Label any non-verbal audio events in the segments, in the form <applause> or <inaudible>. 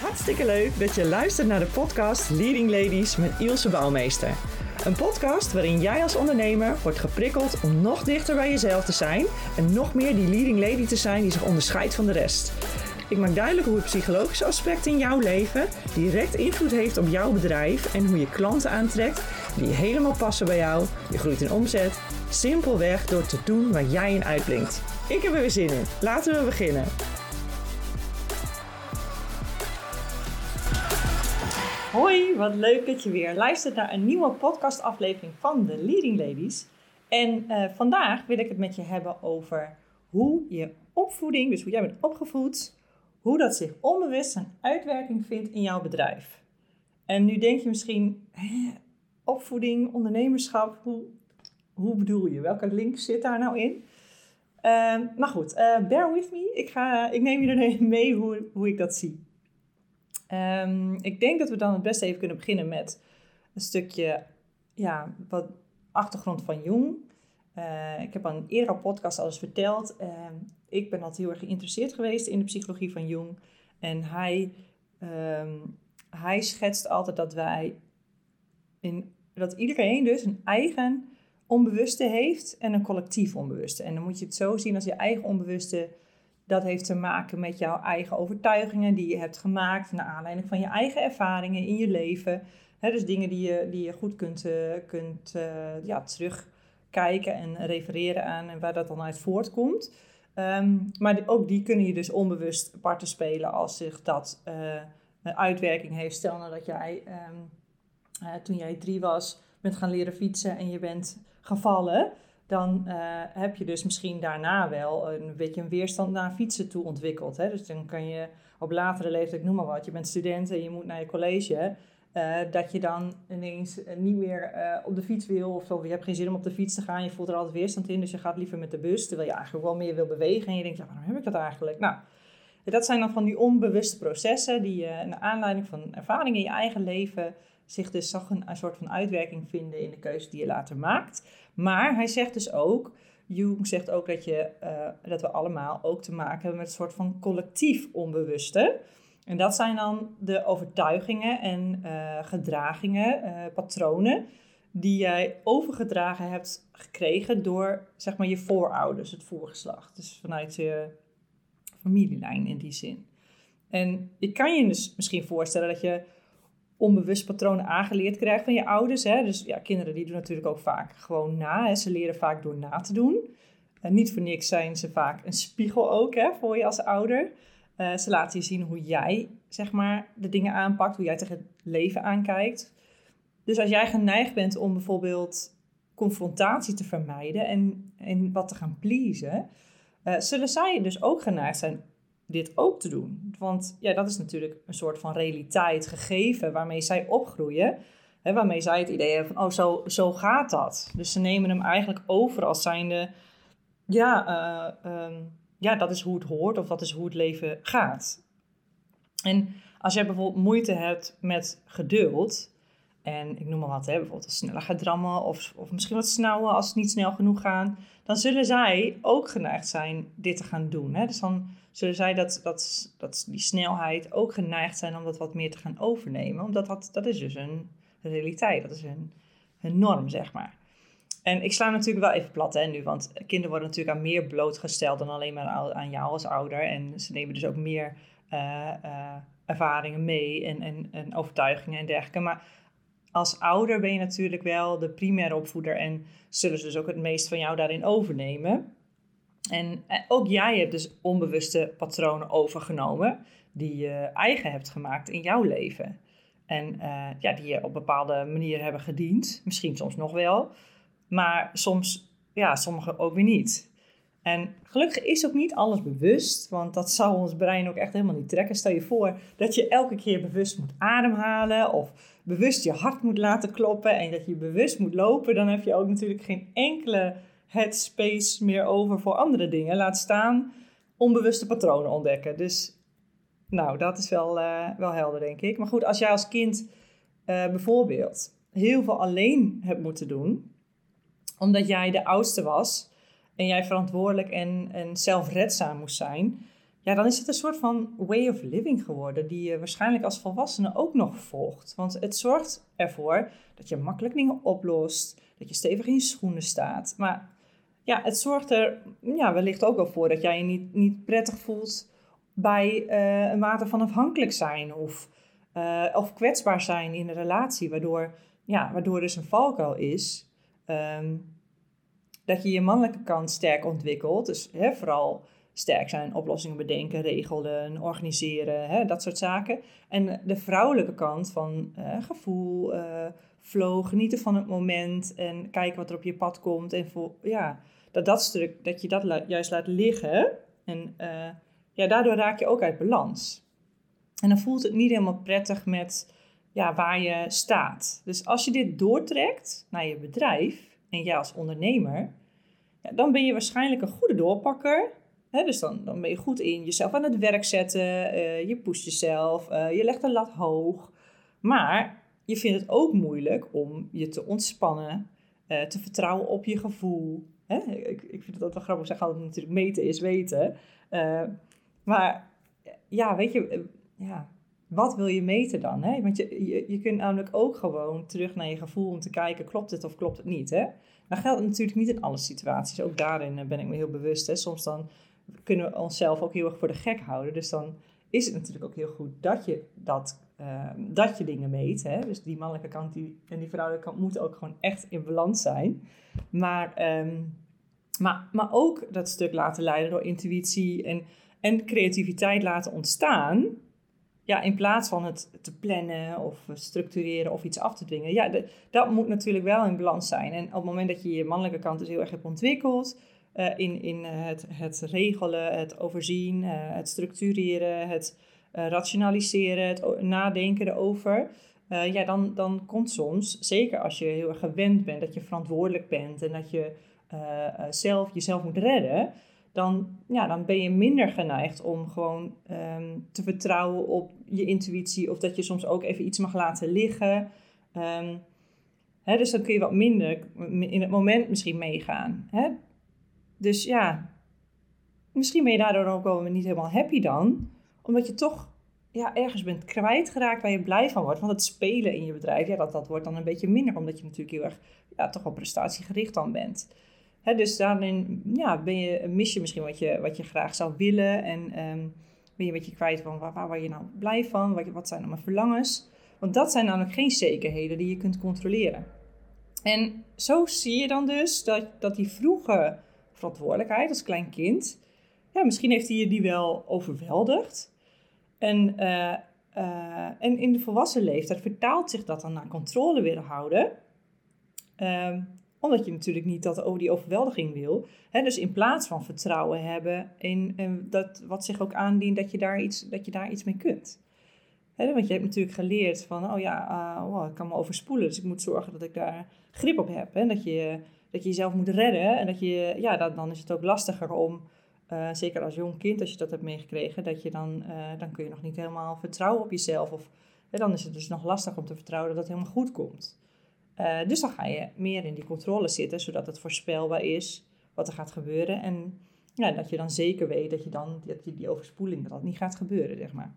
Hartstikke leuk dat je luistert naar de podcast Leading Ladies met Ilse Bouwmeester. Een podcast waarin jij als ondernemer wordt geprikkeld om nog dichter bij jezelf te zijn en nog meer die leading lady te zijn die zich onderscheidt van de rest. Ik maak duidelijk hoe het psychologische aspect in jouw leven direct invloed heeft op jouw bedrijf en hoe je klanten aantrekt die helemaal passen bij jou. Je groeit in omzet, simpelweg door te doen waar jij in uitblinkt. Ik heb er weer zin in. Laten we beginnen. Hoi, wat leuk dat je weer luistert naar een nieuwe podcastaflevering van de Leading Ladies. En uh, vandaag wil ik het met je hebben over hoe je opvoeding, dus hoe jij bent opgevoed, hoe dat zich onbewust zijn uitwerking vindt in jouw bedrijf. En nu denk je misschien, hè, opvoeding, ondernemerschap, hoe, hoe bedoel je? Welke link zit daar nou in? Uh, maar goed, uh, bear with me. Ik, ga, ik neem er <laughs> mee hoe, hoe ik dat zie. Um, ik denk dat we dan het beste even kunnen beginnen met een stukje ja, wat achtergrond van Jung. Uh, ik heb al een eerdere podcast al eens verteld. Uh, ik ben altijd heel erg geïnteresseerd geweest in de psychologie van Jung. En hij, um, hij schetst altijd dat wij in, dat iedereen dus een eigen onbewuste heeft en een collectief onbewuste. En dan moet je het zo zien als je eigen onbewuste dat heeft te maken met jouw eigen overtuigingen die je hebt gemaakt naar aanleiding van je eigen ervaringen in je leven. dus dingen die je, die je goed kunt, uh, kunt uh, ja, terugkijken en refereren aan en waar dat dan uit voortkomt. Um, maar ook die kunnen je dus onbewust parten spelen als zich dat uh, een uitwerking heeft. Stel nou dat jij um, toen jij drie was bent gaan leren fietsen en je bent gevallen dan uh, heb je dus misschien daarna wel een beetje een weerstand naar fietsen toe ontwikkeld. Hè? Dus dan kan je op latere leeftijd, noem maar wat, je bent student en je moet naar je college. Uh, dat je dan ineens niet meer op de fiets wil of, of je hebt geen zin om op de fiets te gaan. Je voelt er altijd weerstand in, dus je gaat liever met de bus. Terwijl je eigenlijk wel meer wil bewegen en je denkt, ja, waarom heb ik dat eigenlijk? Nou, dat zijn dan van die onbewuste processen die je naar aanleiding van ervaringen in je eigen leven zich dus zag een, een soort van uitwerking vinden in de keuze die je later maakt. Maar hij zegt dus ook, Jung zegt ook dat, je, uh, dat we allemaal ook te maken hebben met een soort van collectief onbewuste. En dat zijn dan de overtuigingen en uh, gedragingen, uh, patronen, die jij overgedragen hebt gekregen door zeg maar, je voorouders, het voorgeslacht. Dus vanuit je familielijn in die zin. En je kan je dus misschien voorstellen dat je onbewust patronen aangeleerd krijgt van je ouders. Hè? Dus ja, kinderen die doen natuurlijk ook vaak gewoon na. Ze leren vaak door na te doen. En niet voor niks zijn ze vaak een spiegel ook hè, voor je als ouder. Uh, ze laten je zien hoe jij zeg maar, de dingen aanpakt, hoe jij tegen het leven aankijkt. Dus als jij geneigd bent om bijvoorbeeld confrontatie te vermijden en, en wat te gaan pleasen, uh, zullen zij dus ook geneigd zijn dit ook te doen. Want ja, dat is natuurlijk een soort van realiteit gegeven waarmee zij opgroeien. Hè, waarmee zij het idee hebben van, oh, zo, zo gaat dat. Dus ze nemen hem eigenlijk over als zijnde, ja, uh, um, ja, dat is hoe het hoort of dat is hoe het leven gaat. En als jij bijvoorbeeld moeite hebt met geduld, en ik noem maar wat, hè, bijvoorbeeld sneller gaat drammen of, of misschien wat snauwen als het niet snel genoeg gaat, dan zullen zij ook geneigd zijn dit te gaan doen. Hè? Dus dan zullen zij dat, dat, dat die snelheid ook geneigd zijn om dat wat meer te gaan overnemen. Omdat dat, dat is dus een realiteit, dat is een, een norm, zeg maar. En ik sla natuurlijk wel even plat hè, nu, want kinderen worden natuurlijk aan meer blootgesteld dan alleen maar aan jou als ouder. En ze nemen dus ook meer uh, uh, ervaringen mee en, en, en overtuigingen en dergelijke. Maar als ouder ben je natuurlijk wel de primaire opvoeder en zullen ze dus ook het meest van jou daarin overnemen. En eh, ook jij hebt dus onbewuste patronen overgenomen die je eigen hebt gemaakt in jouw leven. En uh, ja, die je op bepaalde manieren hebben gediend. Misschien soms nog wel, maar soms, ja, sommige ook weer niet. En gelukkig is ook niet alles bewust, want dat zou ons brein ook echt helemaal niet trekken. Stel je voor dat je elke keer bewust moet ademhalen of bewust je hart moet laten kloppen en dat je bewust moet lopen, dan heb je ook natuurlijk geen enkele headspace meer over voor andere dingen. Laat staan onbewuste patronen ontdekken. Dus nou, dat is wel, uh, wel helder, denk ik. Maar goed, als jij als kind uh, bijvoorbeeld heel veel alleen hebt moeten doen, omdat jij de oudste was en jij verantwoordelijk en, en zelfredzaam moest zijn, ja, dan is het een soort van way of living geworden, die je waarschijnlijk als volwassene ook nog volgt. Want het zorgt ervoor dat je makkelijk dingen oplost, dat je stevig in je schoenen staat. Maar ja, het zorgt er ja, wellicht ook wel voor dat jij je niet, niet prettig voelt bij uh, een mate van afhankelijk zijn of, uh, of kwetsbaar zijn in een relatie, waardoor, ja, waardoor dus een valkuil is. Um, dat je je mannelijke kant sterk ontwikkelt. Dus hè, vooral sterk zijn, oplossingen bedenken, regelen, organiseren, hè, dat soort zaken. En de vrouwelijke kant van uh, gevoel, flow, genieten van het moment en kijken wat er op je pad komt. En voor, ja, dat dat stuk, dat je dat juist laat liggen. En uh, ja, daardoor raak je ook uit balans. En dan voelt het niet helemaal prettig met ja, waar je staat. Dus als je dit doortrekt naar je bedrijf en jij als ondernemer, ja, dan ben je waarschijnlijk een goede doorpakker. Hè? Dus dan, dan ben je goed in jezelf aan het werk zetten, uh, je pusht jezelf, uh, je legt de lat hoog. Maar je vindt het ook moeilijk om je te ontspannen, te vertrouwen op je gevoel. Hè? Ik, ik vind het altijd wel grappig, zeg altijd natuurlijk meten is weten. maar ja, weet je, ja, wat wil je meten dan? Hè? Want je, je, je kunt namelijk ook gewoon terug naar je gevoel om te kijken, klopt het of klopt het niet? Hè? Dat geldt natuurlijk niet in alle situaties. Ook daarin eh, ben ik me heel bewust. Hè. Soms dan kunnen we onszelf ook heel erg voor de gek houden. Dus dan is het natuurlijk ook heel goed dat je, dat, uh, dat je dingen meet. Hè. Dus die mannelijke kant die, en die vrouwelijke kant moeten ook gewoon echt in balans zijn. Maar, um, maar, maar ook dat stuk laten leiden door intuïtie en, en creativiteit laten ontstaan ja, in plaats van het te plannen of structureren of iets af te dwingen. Ja, dat moet natuurlijk wel in balans zijn. En op het moment dat je je mannelijke kant dus heel erg hebt ontwikkeld... Uh, in, in eh, het, het regelen, het overzien, uh, het structureren, het rationaliseren, het nadenken erover... ja, dan, dan komt soms, zeker als je heel erg gewend bent, dat je verantwoordelijk bent... en dat je zelf jezelf moet redden dan, ja, dan ben je minder geneigd om gewoon um, te vertrouwen op je intuïtie. Of dat je soms ook even iets mag laten liggen. Um, hè, dus dan kun je wat minder in het moment misschien meegaan. Hè? Dus ja, misschien ben je daardoor ook wel niet helemaal happy dan. Omdat je toch ja, ergens bent kwijtgeraakt waar je blij van wordt. Want het spelen in je bedrijf, ja, dat, dat wordt dan een beetje minder. Omdat je natuurlijk heel erg ja, toch wel prestatiegericht dan bent dus daarin ja, ben je, mis je misschien wat je, wat je graag zou willen. En um, ben je een beetje kwijt van waar, waar word je nou blij van? Wat, wat zijn nou mijn verlangens? Want dat zijn namelijk geen zekerheden die je kunt controleren. En zo zie je dan dus dat, dat die vroege verantwoordelijkheid als klein kind, ja, misschien heeft hij je die wel overweldigd. En, uh, uh, en in de volwassen leeftijd vertaalt zich dat dan naar controle willen houden. Uh, omdat je natuurlijk niet dat over die overweldiging wil. dus in plaats van vertrouwen hebben in, dat wat zich ook aandient dat je daar iets, dat je daar iets mee kunt. want je hebt natuurlijk geleerd van, oh ja, oh, ik kan me overspoelen, dus ik moet zorgen dat ik daar grip op heb. Hè? Dat, je, dat je jezelf moet redden en dat je, ja, dat, dan is het ook lastiger om, uh, zeker als jong kind, als je dat hebt meegekregen, dat je dan, uh, dan kun je nog niet helemaal vertrouwen op jezelf. Of dan is het dus nog lastig om te vertrouwen dat het helemaal goed komt. Uh, dus dan ga je meer in die controle zitten, zodat het voorspelbaar is wat er gaat gebeuren. En ja, dat je dan zeker weet dat je dan dat je die overspoeling, dat dat niet gaat gebeuren, zeg maar.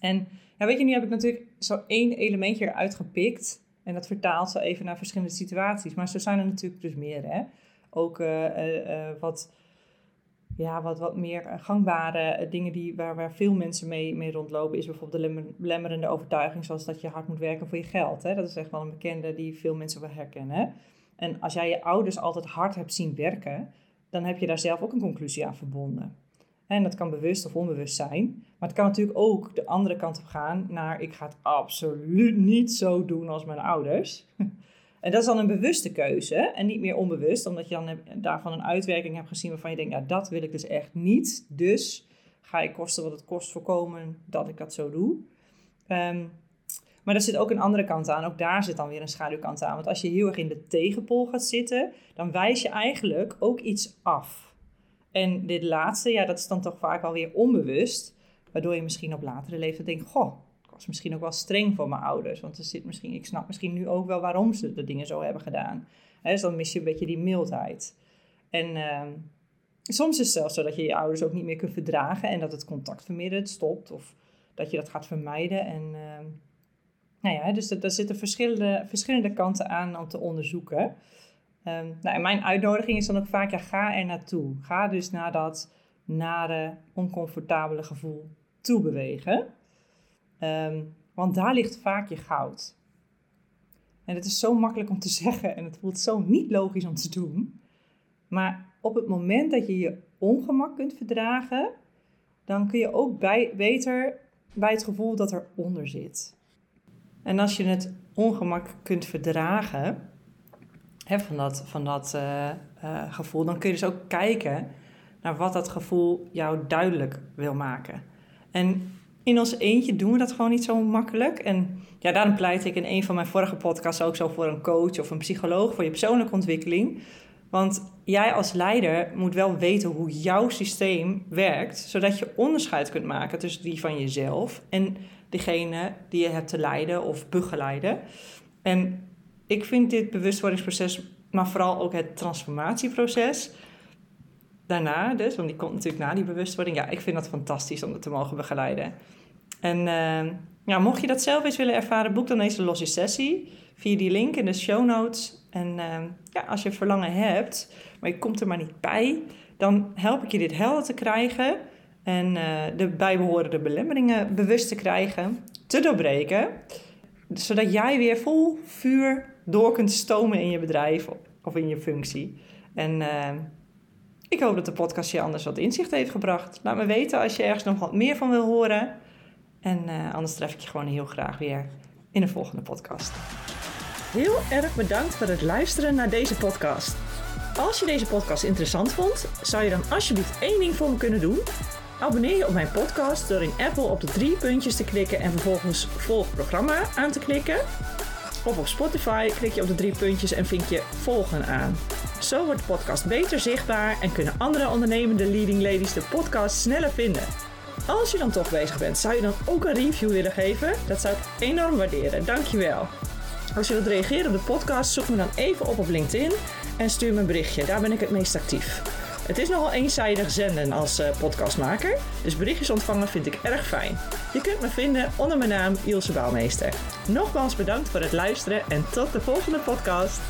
En ja, weet je, nu heb ik natuurlijk zo één elementje eruit gepikt. En dat vertaalt zo even naar verschillende situaties. Maar zo zijn er natuurlijk dus meer, hè. Ook wat ja, wat, wat meer eh, gangbare eh, dingen die, waar, waar veel mensen mee, mee rondlopen, is bijvoorbeeld de belemmerende overtuiging, zoals dat je hard moet werken voor je geld. Hè? Dat is echt wel een bekende die veel mensen wel herkennen. En als jij je ouders altijd hard hebt zien werken, dan heb je daar zelf ook een conclusie aan verbonden. En dat kan bewust of onbewust zijn. Maar het kan natuurlijk ook de andere kant op gaan naar ik ga het absoluut niet zo doen als mijn ouders. <laughs> En dat is dan een bewuste keuze en niet meer onbewust, omdat je dan daarvan een uitwerking hebt gezien waarvan je denkt, ja, dat wil ik dus echt niet. Dus ga ik kosten wat het kost voorkomen dat ik dat zo doe. Um, maar er zit ook een andere kant aan. Ook daar zit dan weer een schaduwkant aan. Want als je heel erg in de tegenpol gaat zitten, dan wijs je eigenlijk ook iets af. En dit laatste, ja, dat is dan toch vaak alweer onbewust. Waardoor je misschien op latere leeftijd denkt, goh, misschien ook wel streng voor mijn ouders. Want er zit misschien, ik snap misschien nu ook wel waarom ze de dingen zo hebben gedaan. dus dan mis je een beetje die mildheid. En, uh, soms is het zelfs zo dat je je ouders ook niet meer kunt verdragen en dat het contact vermindert, stopt of dat je dat gaat vermijden. En ehm, nou ja, dus er, zitten verschillende, verschillende kanten aan om te onderzoeken. Um, nou, en mijn uitnodiging is dan ook vaak, ja, ga er naartoe. Ga dus naar dat nare, oncomfortabele gevoel toe Ehm, want daar ligt vaak je goud. En het is zo makkelijk om te <laughs> zeggen en het voelt zo niet logisch om te doen. Maar op het moment dat je je ongemak kunt verdragen, dan kun je ook bij, beter bij het gevoel dat eronder zit. En als je het ongemak kunt verdragen hè, van dat, van dat uh, uh, gevoel, dan kun je dus ook kijken naar wat dat gevoel jou duidelijk wil maken. En in ons eentje doen we dat gewoon niet zo makkelijk. En ja, daarom pleit ik in een van mijn vorige podcasts ook zo voor een coach of een psycholoog voor je persoonlijke ontwikkeling. Want jij als leider moet wel weten hoe jouw systeem werkt, zodat je onderscheid kunt maken tussen die van jezelf en degene die je hebt te leiden of begeleiden. En ik vind dit bewustwordingsproces, maar vooral ook het transformatieproces, daarna dus, want die komt natuurlijk na die bewustwording. Ja, ik vind dat fantastisch om dat te mogen begeleiden. En uh, ja, mocht je dat zelf eens willen ervaren, boek dan deze losse sessie via die link in de show notes. En uh, ja, als je verlangen hebt, maar je komt er maar niet bij, dan help ik je dit helder te krijgen en uh, de bijbehorende belemmeringen bewust te krijgen, te doorbreken, zodat jij weer vol vuur door kunt stomen in je bedrijf of in je functie. En uh, ik hoop dat de podcast je anders wat inzicht heeft gebracht. Laat me weten als je ergens nog wat meer van wil horen. En uh, anders tref ik je gewoon heel graag weer in de volgende podcast. Heel erg bedankt voor het luisteren naar deze podcast. Als je deze podcast interessant vond, zou je dan alsjeblieft één ding voor me kunnen doen? Abonneer je op mijn podcast door in Apple op de drie puntjes te klikken en vervolgens volg programma aan te klikken. Of op Spotify klik je op de drie puntjes en vind je volgen aan. Zo wordt de podcast beter zichtbaar en kunnen andere ondernemende leading ladies de podcast sneller vinden. Als je dan toch bezig bent, zou je dan ook een review willen geven? Dat zou ik enorm waarderen. Dankjewel. Als je wilt reageren op de podcast, zoek me dan even op op LinkedIn en stuur me een berichtje. Daar ben ik het meest actief. Het is nogal eenzijdig zenden als uh, podcastmaker, dus berichtjes ontvangen vind ik erg fijn. Je kunt me vinden onder mijn naam Ilse Bouwmeester. Nogmaals bedankt voor het luisteren en tot de volgende podcast.